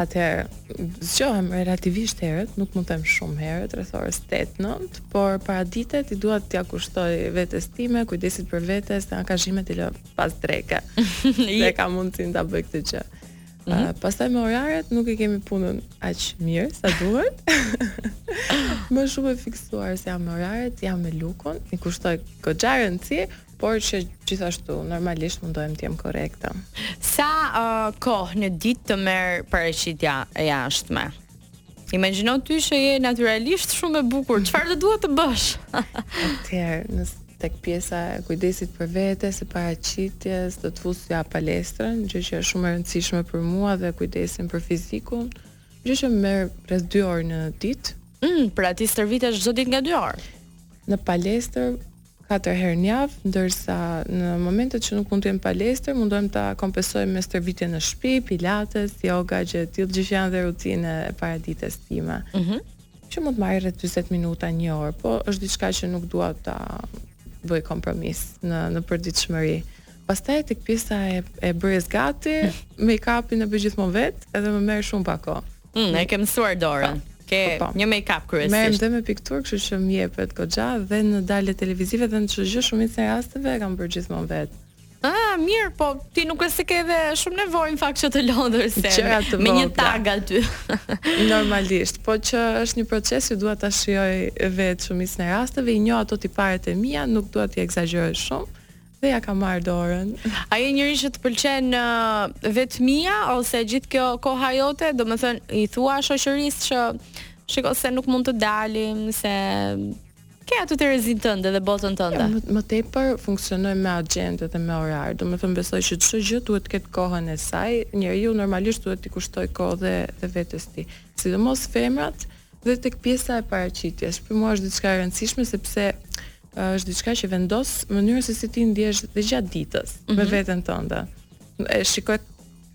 Atëherë, zgjohem relativisht herët, nuk mund të them shumë herët, rreth orës 8-9, por paraditet i dua t'ia kushtoj vetes time, kujdesit për vetes, angazhimet i lë pas dreke. Dhe ka mundësin ta bëj këtë gjë. Mm -hmm. uh, pastaj me oraret nuk e kemi punën aq mirë sa duhet. më shumë e fiksuar se jam me oraret, jam me lukun, i kushtoj goxha rëndësi, Por që gjithashtu, normalisht mundohem të jem korrekte. Sa uh, kohë në ditë të merr paraqitja e jashtme? Imagjino ty që je natyralisht shumë e bukur, çfarë të duhet të bësh? Atëherë, te, tek pjesa e kujdesit për vetes, paraqitjes, do të fusja palestrën, gjë që është shumë e rëndësishme për mua dhe kujdesin për fizikun, gjë që më merr rreth 2 orë në ditë. Mm, pra ti stërvitesh çdo ditë nga 2 orë? Në palestër, katër herë n'javë, ndërsa në momentet që nuk mund të jem n'palestër, mundohem ta kompesoj me stërvitje në shpi, pilates, yoga, gjëra të tilla, gjë që janë dhe rutinë e paradites time. Mhm. Që mund të marri rreth dyzet minuta, një orë, po është diçka që nuk dua ta bëj kompromis në në përditshmëri. Pastaj tek pjesa e e bërjes gati, make-upin e bëj gjithmonë vetë, edhe më merr shumë pak kohë. Mm, e ke mësuar dorën. Po. Ke po, po. një make-up kryesisht. Merrem dhe me pikturë, kështu që më jepet goxha dhe në dalje televizive dhe në çdo, shumicën e rasteve e kam bërë gjithmonë vetë. Ah, mirë, po ti nuk është se ke dhe shumë nevojë në fakt që të lodhesh se të me një tag aty. Normalisht, po që është një proces që dua ta shijoj vetë shumicën e rasteve, i njoh ato tiparet e mia, nuk dua t'i ekzagjeroj shumë Dhe ia kam marrë dorën. A je njeri që të pëlqen uh, vetmia ose gjithë kjo koha jote, domethënë, i thua shoqërisë që shiko se nuk mund të dalim, se ke atë terezinë tënde dhe botën tënde. Më, më tepër funksionoj me agjendë dhe me orar, domethënë besoj që çdo gjë duhet të ketë kohën e saj, njeriu normalisht duhet t'i kushtojë kohë dhe, dhe vetes tij. Sidomos femrat, dhe tek pjesa e paraqitjes. Për mua është diçka e rëndësishme sepse është diçka që vendos mënyrën se si ti ndihesh dhe gjatë ditës mm -hmm. me mhm. veten tënde. E shikoj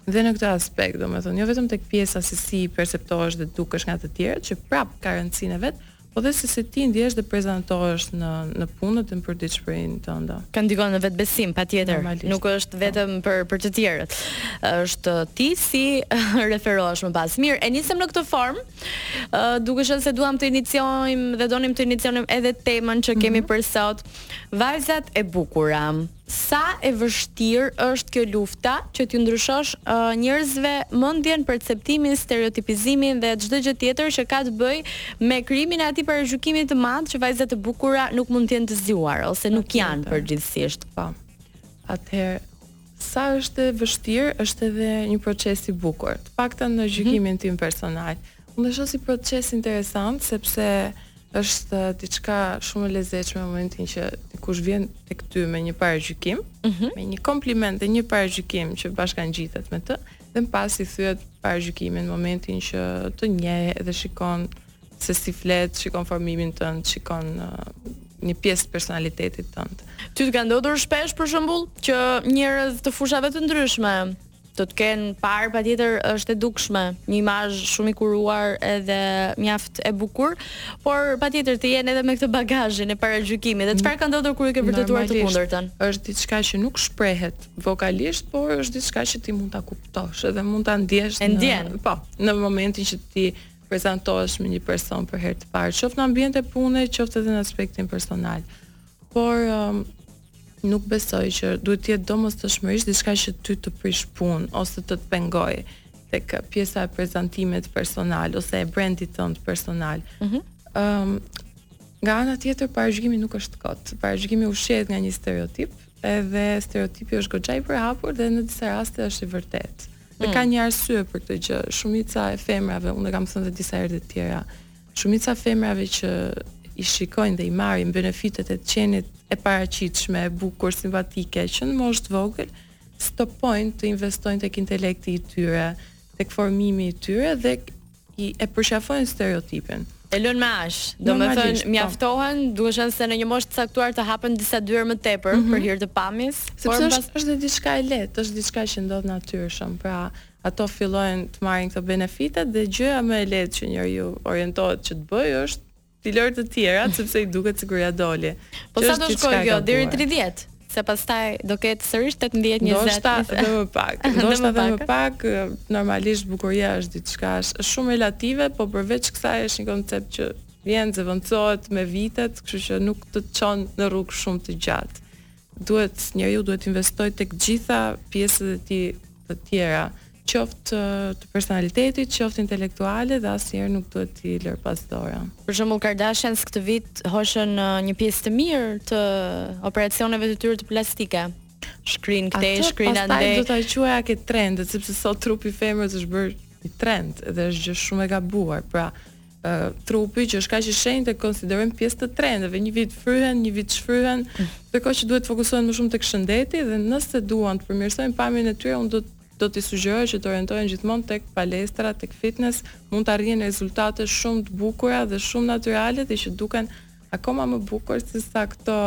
dhe në këtë aspekt, domethënë, jo vetëm tek pjesa se si perceptohesh dhe dukesh nga të tjerët, që prap ka rëndësinë e vet, po dhe se si ti ndihesh dhe prezantohesh në në punën dhe në përditshmërinë tënde. Ka ndikon në vetëbesim, patjetër. Nuk është po. vetëm për për të tjerët. Është ti si referohesh më pas. Mirë, e nisëm në këtë formë. Uh, duke qenë se duam të iniciojmë dhe donim të inicionim edhe temën që kemi mm -hmm. për sot, vajzat e bukura. Sa e vështirë është kjo lufta që t'ju ndryshosh uh, njerëzve mendjen, perceptimin, stereotipizimin dhe çdo gjë tjetër që ka të bëjë me krijimin e atij paragjykimi të madh që vajzat e bukura nuk mund të jenë të zgjuar ose nuk janë përgjithësisht. Po. Atëherë sa është e vështirë, është edhe një proces i bukur. Të paktën në mhm. gjykimin mm -hmm. tim personal. Unë e shoh si proces interesant sepse është diçka shumë e lezetshme në momentin që dikush vjen tek ty me një paragjykim, mm -hmm. me një kompliment dhe një paragjykim që bashkëngjitet me të, dhe më pas i thyhet paragjykimi në momentin që të njeh dhe shikon se si flet, shikon formimin tënd, shikon një pjesë të personalitetit tënd. Ty të ka ndodhur shpesh për shembull që njerëz të fushave të ndryshme të të kenë parë patjetër është e dukshme, një imazh shumë i kuruar edhe mjaft e bukur, por patjetër të jenë edhe me këtë bagazhin e paragjykimit. Dhe çfarë ka ndodhur kur i ke vërtetuar të kundërtën? Është diçka që nuk shprehet vokalisht, por është diçka që ti mund ta kuptosh edhe mund ta ndjesh në po, në momentin që ti prezantohesh me një person për herë të parë, qoftë në ambiente pune, qoftë edhe në aspektin personal. Por um, nuk besoj që duhet të jetë domosdoshmërisht diçka që ty të prish punë ose të të pengojë tek pjesa e prezantimit personal ose e brandit tënd personal. Ëm mm -hmm. um, nga ana tjetër paragjykimi nuk është kot. Paragjykimi ushqehet nga një stereotip, edhe stereotipi është goxha i përhapur dhe në disa raste është i vërtetë. Dhe ka mm. një arsye për këtë gjë. Shumica e femrave, unë kam thënë dhe disa herë të tjera, shumica e femrave që i shikojnë dhe i marrin benefitet e të qenit e paraqitshme, e bukur, simpatike, që në moshë të vogël stopojnë të investojnë tek intelekti i tyre, tek formimi i tyre dhe E përqafojnë stereotipin. E lënë me aq. Domethënë, mjaftohen, duke qenë se në një moshë të caktuar të hapen disa dyer më tepër mm -hmm. për hir të pamjes. Sepse është, pas... është diçka e lehtë, është diçka që ndodh natyrshëm. Pra, ato fillojnë të marrin këto benefitet dhe gjëja më e lehtë që njeriu orientohet që të bëjë është T'i lërë të tjerat sepse i duket sikur ia doli. Po sa do shkojë kjo deri 30? Se pastaj do ketë sërish 18 20. Ndoshta edhe më pak. Ndoshta edhe më pak. Normalisht bukuria është diçka shumë relative, po përveç kësaj është një koncept që vjen zëvendësohet me vitet, kështu që nuk të çon në rrugë shumë të gjatë. Duhet njeriu duhet të investojë tek gjitha pjesët e tij të tjera, qoftë të personalitetit, qoftë intelektuale dhe asnjëherë nuk duhet t'i lërë pas dore. Për shembull Kardashians këtë vit hoqën një pjesë të mirë të operacioneve të tyre të plastike. Shkrin këtej, shkrin andej. Pastaj do ta quaja ke trendet, sepse sot trupi i femrës është bërë trend dhe është gjë shumë e gabuar. Pra, trupi që është kaq i shenjtë e konsiderojmë pjesë të trendeve. Një vit fryhen, një vit shfryhen, ndërkohë që duhet të fokusohen më shumë tek shëndeti dhe nëse duan të përmirësojnë pamjen e tyre, unë do t'i sugjeroja që të orientohen gjithmonë tek palestra, tek fitness, mund të arrijnë rezultate shumë të bukura dhe shumë natyrale dhe që duken akoma më bukur se sa këto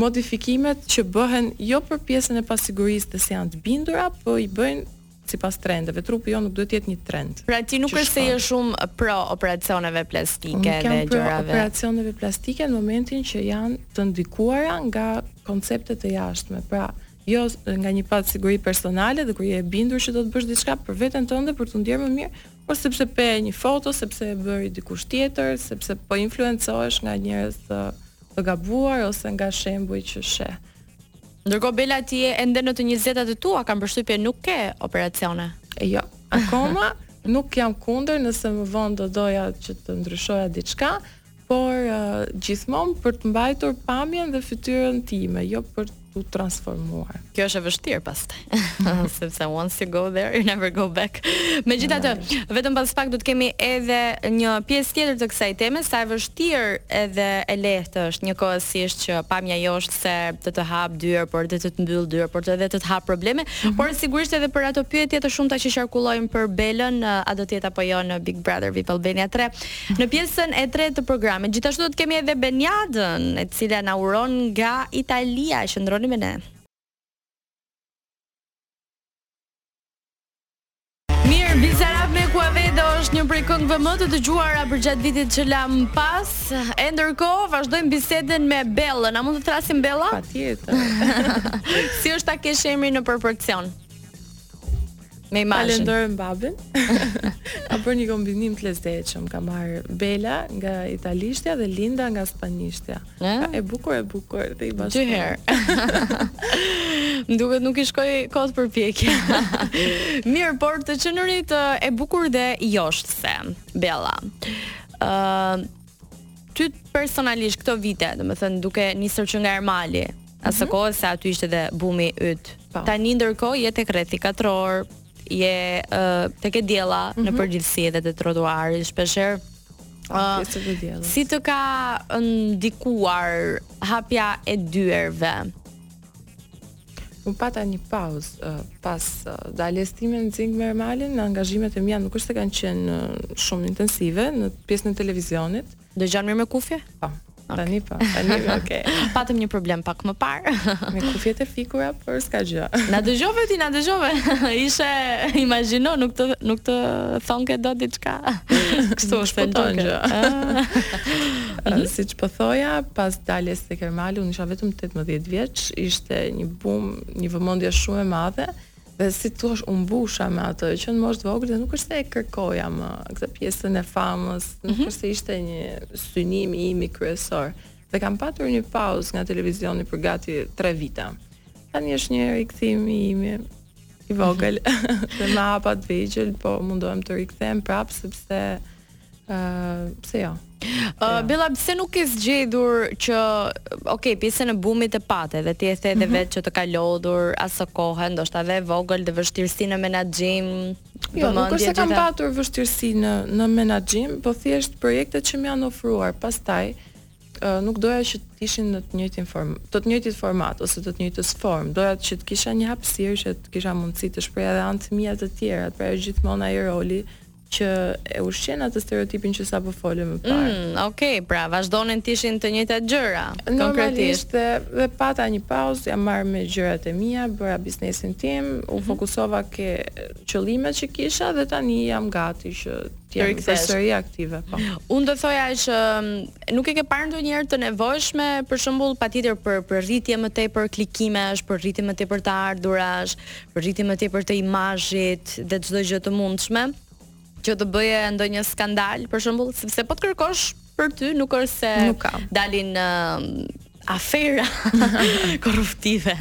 modifikimet që bëhen jo për pjesën e pasigurisë dhe se janë të bindura, po i bëjnë sipas trendeve, trupi jonë nuk duhet të jetë një trend. Pra ti nuk është se je shumë pro operacioneve plastike dhe gjërave. Nuk jam pro operacioneve plastike në momentin që janë të ndikuara nga koncepte të jashtme. Pra, jo nga një pasiguri personale dhe kur je e bindur që do të bësh diçka për veten tënde për t'u ndjerë më mirë, por sepse pe një foto, sepse e bëri dikush tjetër, sepse po influencohesh nga njerëz të, të gabuar ose nga shembuj që sheh. Ndërkohë Bela ti je ende në të njëzetat e tua, kam përshtypjen nuk ke operacione. Jo, akoma nuk jam kundër nëse më vonë do doja që të ndryshoja diçka, por uh, gjithmonë për të mbajtur pamjen dhe fytyrën time, jo për t'u transformuar. Kjo është e vështirë pastaj, sepse once you go there, you never go back. Megjithatë, vetëm pas pak do të kemi edhe një pjesë tjetër të kësaj teme, sa e vështirë edhe e lehtë është njëkohësisht që pamja josh se të të hap dyer, por dhe të të mbyll dyer, por edhe të të hap probleme, mm -hmm. por sigurisht edhe për ato pyetje të shumta që qarkullojnë për Belën, a do të jetë apo jo në Big Brother VIP Albania 3. Në pjesën e tretë të programit, gjithashtu do të kemi edhe Beniadën, e cila na uron nga Italia, qëndroni me ne. Mirë, Bizarrap me Quevedo është një prej këngëve më të dëgjuara përgjatë vitit që lamë pas. E ndërkohë vazhdojmë bisedën me Bellën. A mund të të thërrasim Bella? Patjetër. si është ta kesh emrin në proporcion? Me imazhin. Falënderoj babin. Ka bërë një kombinim të lezetshëm. Ka marrë Bella nga italishtja dhe Linda nga spanishtja. Ne? Sa e bukur e bukur dhe i bashkë. Dy herë. Më duket nuk i shkoi kot përpjekja. Mirë, por të qenurit e bukur dhe joshëse Bella. Ë uh, ty personalisht këto vite, domethënë duke nisur që nga Ermali, mm -hmm. asaj mhm. kohë se aty ishte dhe bumi yt. Po. Tani ndërkohë je te Rrethi katror, je uh, tek e diella mm -hmm. në mhm. përgjithësi edhe te trotuari, shpeshherë Uh, si të ka ndikuar hapja e dyerve? Unë pata një pauzë uh, pas uh, daljes time në Xing me Ermalin, angazhimet e mia nuk është se kanë qenë uh, shumë intensive në pjesën e televizionit, Dëgjon mirë me kufje? Po. Okay. Tani po. Tani po, okay. Patëm një problem pak më parë. me kufjet e fikura, por s'ka gjë. na dëgjove ti, na dëgjove. Ishte imagjino, nuk të nuk të thoshte dot diçka. Kështu është po tonë gjë. Mhm. Siç po thoja, pas daljes te Kermali, unë isha vetëm 18 vjeç, ishte një bum, një vëmendje shumë e madhe Dhe si të thuash u mbusha me atë, që në moshë të vogël dhe nuk është se e kërkoja më këtë pjesën e famës, nuk mm -hmm. është se ishte një synim i imi kryesor. Dhe kam patur një pauzë nga televizioni për gati 3 vite. Tani është një rikthim i imi i vogël. Dhe me hapa të vegjël, po mundohem të rikthehem prapë sepse Ë, pse jo? Ë, Bella, pse nuk ke zgjedhur që, ok, pjesën e bumit e pate dhe ti e the edhe mhm. vetë që të ka lodhur aso kohë, ndoshta dhe e vogël dhe vështirësi në menaxhim. Jo, nuk është se kam patur vështirësi në në menaxhim, po thjesht projektet që më janë ofruar pastaj nuk doja që të ishin në të njëjtin form, të të njëjtit format ose të të njëjtës formë. Doja që të kisha një hapësirë që të kisha mundësi të shpreha edhe anë të mia të tjera, pra është gjithmonë ai roli që e ushqen atë stereotipin që sapo folëm më parë. Mm, okay, pra vazhdonin të ishin të njëjtat gjëra. Konkretisht, dhe pata një pauzë, jam marrë me gjërat e mia, bëra biznesin tim, u mm -hmm. fokusova ke qëllimet që kisha dhe tani jam gati që të jem përsëri aktive. Po. Unë do thoja që mm, nuk e ke parë ndonjëherë të nevojshme, për shembull, patjetër për për rritje më tepër klikimesh, për rritje më tepër të ardhurash, rritje më tepër të imazhit dhe çdo gjë të mundshme që të bëje ndonjë skandal, për shembull, sepse po të kërkosh për ty nuk është se nuk ka. dalin uh, afera korruptive.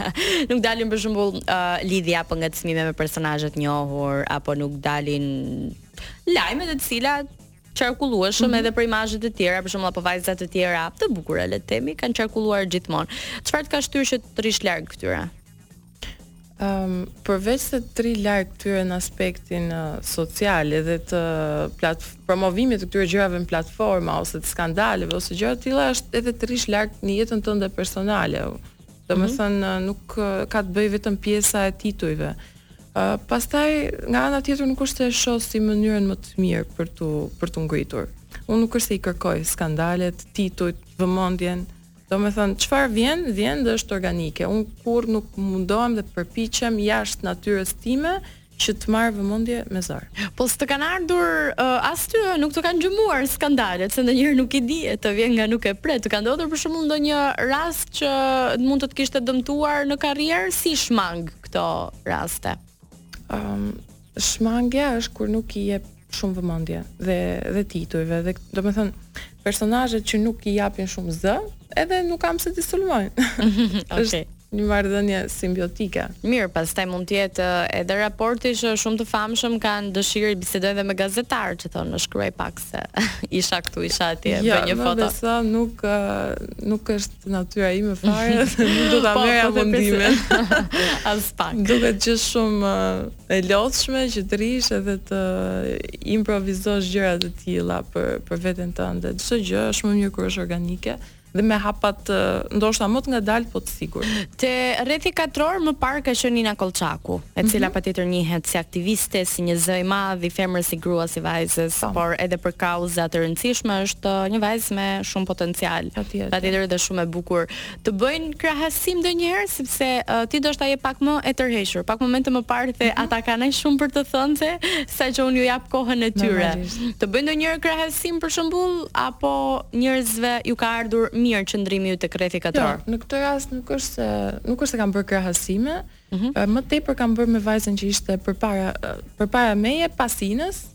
Nuk dalin për shembull uh, lidhje apo ngacmime me personazhe të njohur apo nuk dalin lajme të cilat të qarkullueshme mm -hmm. edhe për imazhe të tjera, për shembull apo vajza të tjera të bukura le të themi, kanë qarkulluar gjithmonë. Çfarë të ka shtyrë që të rrish larg këtyre? Um, përveç se të rri larg këtyre në aspektin uh, social edhe të plat promovimit të këtyre gjërave në platforma ose të skandaleve ose gjëra të tilla është edhe të rrish larg në jetën tënde personale. Domethënë mhm. mm -hmm. nuk ka të bëjë vetëm pjesa e titujve. Uh, pastaj nga ana tjetër nuk është se e shoh si mënyrën më të mirë për t'u për t'u ngritur. Unë nuk është se i kërkoj skandalet, titujt, vëmendjen, Domethënë, çfarë vjen, vjen dhe është organike. Unë kurrë nuk mundohem dhe përpiqem jashtë natyrës time që të marr vëmendje me zor. Po s'të kanë ardhur uh, as ty, nuk të kanë gjurmuar skandalet, se ndonjëherë nuk i dihet, të vjen nga nuk e pret. Të ka ndodhur për shembull ndonjë rast që mund të të kishte dëmtuar në karrierë, si i shmang këto raste? Ëm, um, Shmangia është kur nuk i jep shumë vëmendje edhe dhe titujve domethënë personazhet që nuk i japin shumë zë, edhe nuk kanë se si t'i sulmojnë. Okej. Okay. Një marrëdhënie simbiotike. Mirë, pastaj mund të jetë eh, edhe raporti që shumë të famshëm kanë dëshirë të bisedojnë dhe me gazetarë që thonë më shkruaj pak se isha këtu, isha atje, jo, bëj një foto. Jo, më besa, nuk, nuk është natyra ime fare, nuk do ta po, merrja po, mundimin. Aspak. Duhet të jetë shumë e lodhshme që të rrish edhe të improvizosh gjëra të tilla për, për veten tënde. Çdo gjë është më mirë kur është organike, dhe me hapat ndoshta më të ngadaltë po të sigurt. Te rrethi katror më parë ka qenë Ina Kollçaku, e mhm. cila mm -hmm. patjetër njihet si aktiviste, si një zë i madh i femrës, i gruas, i vajzës, Tam. Po. por edhe për kauza të rëndësishme është uh, një vajzë me shumë potencial. Patjetër dhe shumë e bukur. Të bëjnë krahasim ndonjëherë sepse uh, ti do të thoja je pak më e tërhequr, pak momente më parë the mm -hmm. ata kanë shumë për të thënë se sa që unë u jap kohën e tyre. Të bëjnë ndonjëherë krahasim për shembull apo njerëzve u ka ardhur mirë qëndrimi yt tek rrethi katror? Jo, në këtë rast nuk është se nuk është se kanë bërë krahasime, mm -hmm. më tepër kanë bërë me vajzën që ishte përpara përpara meje pas Inës.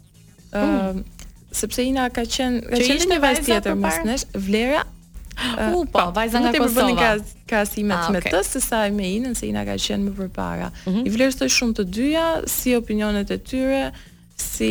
Ë uh, mm. sepse Ina ka qenë ka qenë një vajzë tjetër pas nesh, Vlera. Uh, uh, po, vajza nga Kosova. Nuk ka krahasime ah, me të se sa me Inën se Ina ka qenë më përpara. Mm -hmm. I vlerësoj shumë të dyja si opinionet e tyre, si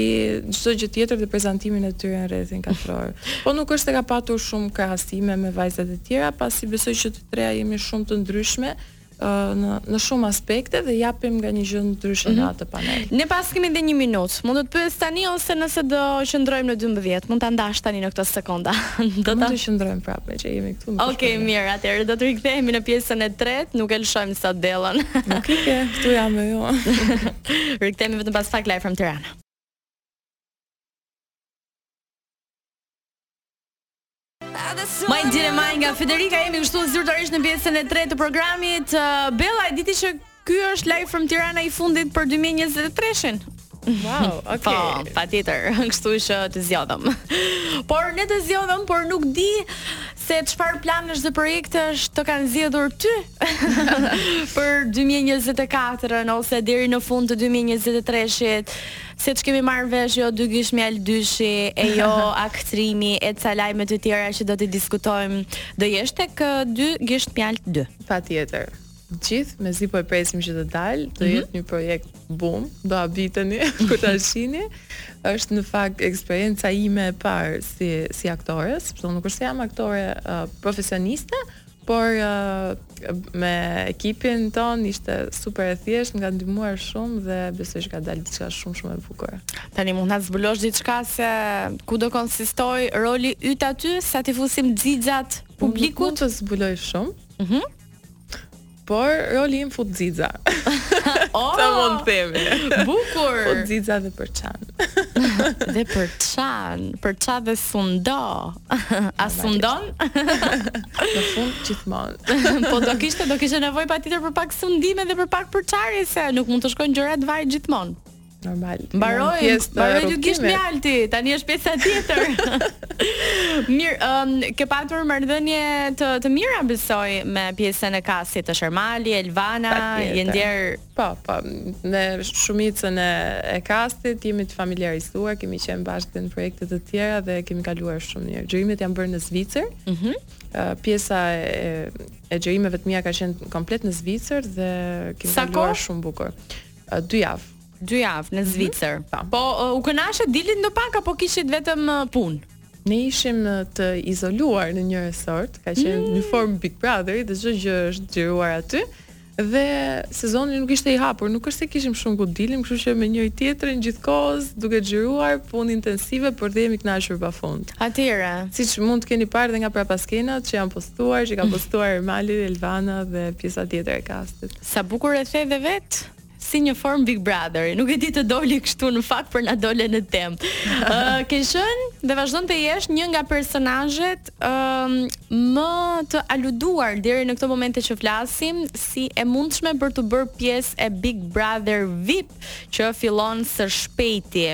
çdo gjë tjetër dhe prezantimin e tyre në rrethin katror. Po nuk është se ka patur shumë krahasime me vajzat e tjera, pasi besoj që të treja jemi shumë të ndryshme në në shumë aspekte dhe japim nga një gjë ndryshe mm -hmm. në mhm. atë panel. Ne prapë kemi edhe një minutë. Mund të të pyes tani ose nëse do qëndrojmë në 12, mund ta ndash tani në këto sekonda. do të të qëndrojmë prapë, që jemi këtu. Okej, okay, mirë, atëherë do të rikthehemi në pjesën e tretë, nuk e lëshojmë sot Bellën. Okej, okay, këtu jam me ju. Rikthehemi vetëm pas pak live from Tirana. Mai dire mai nga Federica jemi kështu zyrtarisht në pjesën e tretë të programit. Uh, Bella e diti që ky është live from Tirana i fundit për 2023-shin. Wow, okay. Po, patjetër, kështu që të zgjodhëm. Por ne të zgjodhëm, por nuk di Se çfarë planesh dhe projektesh të kanë zgjedhur ty për 2024-ën ose deri në fund të 2023-shit, se ç'kemi marrë vesh jo dy gisht mjalt dyshi e jo aktrimi e ca lajme të tjera që do t'i diskutojmë, do jesh tek dy gisht mjalt dy. Patjetër. gjithë, mezi po e presim që të dalë, do mhm jetë një projekt boom, do habiteni kur ta shihni. Është në fakt eksperienca ime e parë si si aktore, sepse unë nuk është se jam aktore uh, profesioniste, por uh, me ekipin tonë ishte super e thjeshtë, më ka ndihmuar shumë dhe besoj që ka dalë diçka shumë shumë e bukur. Tani mund na zbulosh diçka se ku do konsistojë roli yt aty, sa t'i fusim xixat publikut të zbulojë shumë. Mhm. Mm Por roli im fut xixa. oh, Sa mund të themi? Bukur. Fut xixa dhe përçan. Dhe përçan, përça dhe sundo. A sundon? Në fund gjithmonë. po do kishte do kishte nevojë patjetër për pak sundime dhe për pak përçarje se nuk mund të shkojnë gjërat vaj gjithmonë. Normal. Mbaroi, mbaroi muaji i mjaltit, tani është pjesa tjetër. Mirë, um, ke patur marrëdhënie të të mira besoj me pjesën e kastit, Shermali, Elvana, je ndier. Po, po, me shumicën e e kastit jemi të familiarizuar, kemi qenë bashkë në projekte të tjera dhe kemi kaluar shumë mirë. Xhirimet janë bërë në Zvicër. Mhm. Mm uh, pjesa e e xhirimeve të mia ka qenë komplet në Zvicër dhe kemi kaluar shumë bukur. dy javë. Dy javë në mhm. Zvicër. Mm -hmm. Po uh, u kënaqët, dilnit ndopak apo kishit vetëm uh, punë? Ne ishim uh, të izoluar në një resort, ka qenë mm -hmm. në formë Big Brother, dhe çdo gjë është xhiruar aty dhe sezoni nuk ishte i hapur, nuk është se kishim shumë ku dilnim, kështu që me njëri-tjetrin gjithkohës duke xhiruar punë intensive, por dhe jemi kënaqur pafund. Atëherë, siç mund të keni parë dhe nga prapaskenat që janë postuar, që ka postuar Mali, Elvana dhe pjesa tjetër e kastit. Sa bukur e the dhe vetë si një formë Big Brother. Nuk e di të doli kështu në fakt por na dole në temë. Ë uh, ke qenë dhe vazhdon të jesh një nga personazhet ë uh, më të aluduar deri në këtë moment që flasim si e mundshme për t'u bërë pjesë e Big Brother VIP që fillon së shpejti.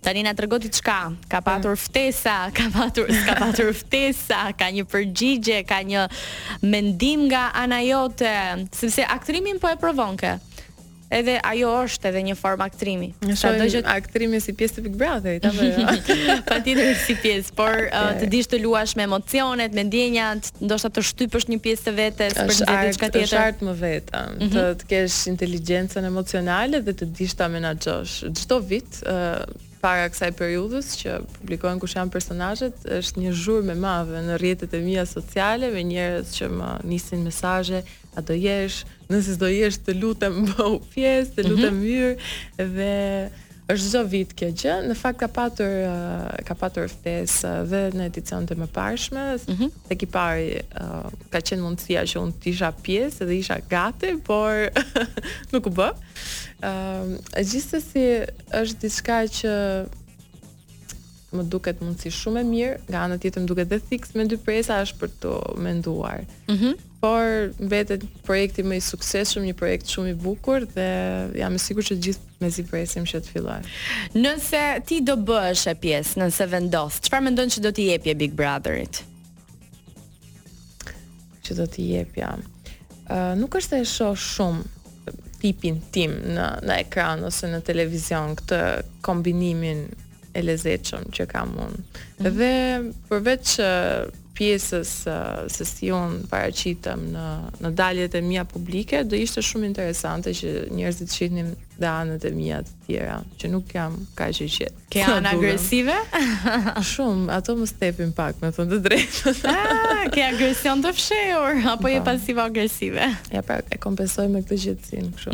Tani na trego diçka, ka patur ftesa, ka patur, ka patur ftesa, ka një përgjigje, ka një mendim nga ana jote, sepse aktrimin po e provon kë. Edhe ajo është edhe një formë aktrimi. Sa do aktrimi si pjesë të Big Brotherit, apo jo? Patjetër si pjesë, por uh, të dish të luash me emocionet, me ndjenjat, ndoshta të shtypësh një pjesë të vetes për diçka tjetër. Është art më vete, mm -hmm. të, të kesh inteligjencën emocionale dhe të dish ta menaxhosh. Çdo vit fakt para kësaj periudhës që publikohen kush janë personazhet, është një zhurmë e madhe në rrjetet e mia sociale me njerëz që më nisin mesazhe, a do jesh, nëse s'do jesh të lutem bëu pjesë, të mhm. lutem mm -hmm. hyr dhe është çdo vit kjo gjë. Në fakt ka patur uh, ka patur ftesë uh, dhe në edicionet e mëparshme, mm -hmm. tek i pari uh, ka qenë mundësia që unë të isha pjesë dhe isha gati, por nuk u bë. Ëm, uh, gjithsesi është diçka që më duket mundësi shumë e mirë, nga ana tjetër më duket dhe thikë me dy presa, është për t'u menduar. Mhm. Mm Por mbetet projekti më i suksesshëm, një projekt shumë i bukur dhe jam e sigurt që të gjithë mezi presim që të fillojë. Nëse ti do bëheshe pjesë, nëse vendos, çfarë mendon që do t'i jepje Big Brotherit? që do t'i jepja. Uh, nuk është se shoh shumë tipin tim në në ekran ose në televizion këtë kombinimin e lezetshëm që kam unë. Mm -hmm. Dhe përveç pjesës uh, se si unë paraqitem në në daljet e mia publike, do ishte shumë interesante që njerëzit shihnin dhe anët e mia të tjera, që nuk jam kaq e qetë. Ke anë agresive? Shumë, ato më stepin pak, me thënë të drejtë. Ah, ke agresion të fshehur, apo je po. pasive agresive? Ja pra, e kompensoj me këtë qetësinë, kështu.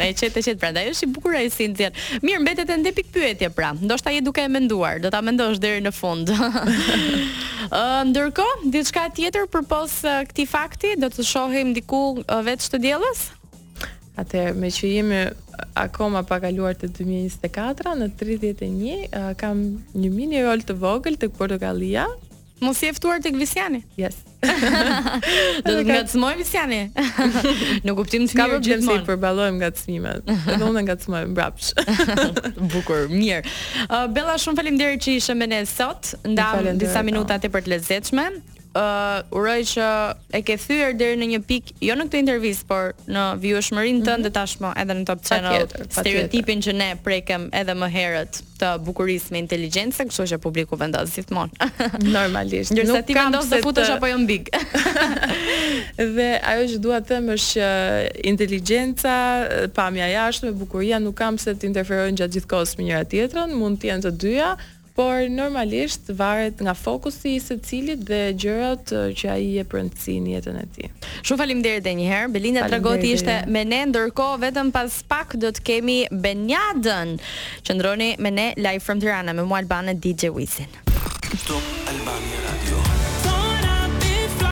e qetë, e qetë, prandaj është i bukur ai sintet. Mirë, mbetet ende pikëpyetje, pra, ndoshta je duke e menduar, do ta mendosh deri në fund. Ndërkohë, diçka tjetër përpos këtij fakti, do të shohim diku veç të dielës? Atëherë, meqë jemi akoma pa kaluar të 2024, në 31 kam një mini rol të vogël tek Portokalli. Mos je e ftuar tek Visiani? Yes. Do të ngacmojë Visiani. Në kuptim të mirë gjithmonë. S'ka problem se i përballojmë ngacmimet. Edhe unë ngacmoj mbrapsht. Bukur, mirë. Uh, Bella, shumë faleminderit që ishe me ne sot. Ndamë disa minuta tepër të lezetshme. uh, uroj që e ke thyer deri në një pikë, jo në këtë intervistë, por në vijueshmërinë mhm. tënde tashmë edhe në Top Channel, stereotipin që ne prekëm edhe më herët të bukurisë me inteligjencë, kështu që publiku vendos gjithmonë. Normalisht. Ndërsa ti vendos të futesh apo jo në Big. dhe ajo që dua të them është që inteligjenca, pamja e jashtme, bukuria nuk kanë pse të interferojnë gjatë gjithë kohës me njëra tjetrën, mund të jenë të dyja, Por normalisht varet nga fokusi i secilit dhe gjërat që ai i jep rëndësi në jetën e tij. Shumë faleminderit edhe një herë. Belinda Tragoti ishte me ne, ndërkohë vetëm pas pak do të kemi Benjadën. Qëndroni me ne, Live from Tirana me mua Albanon e DJ Wizin. Top Albania Radio.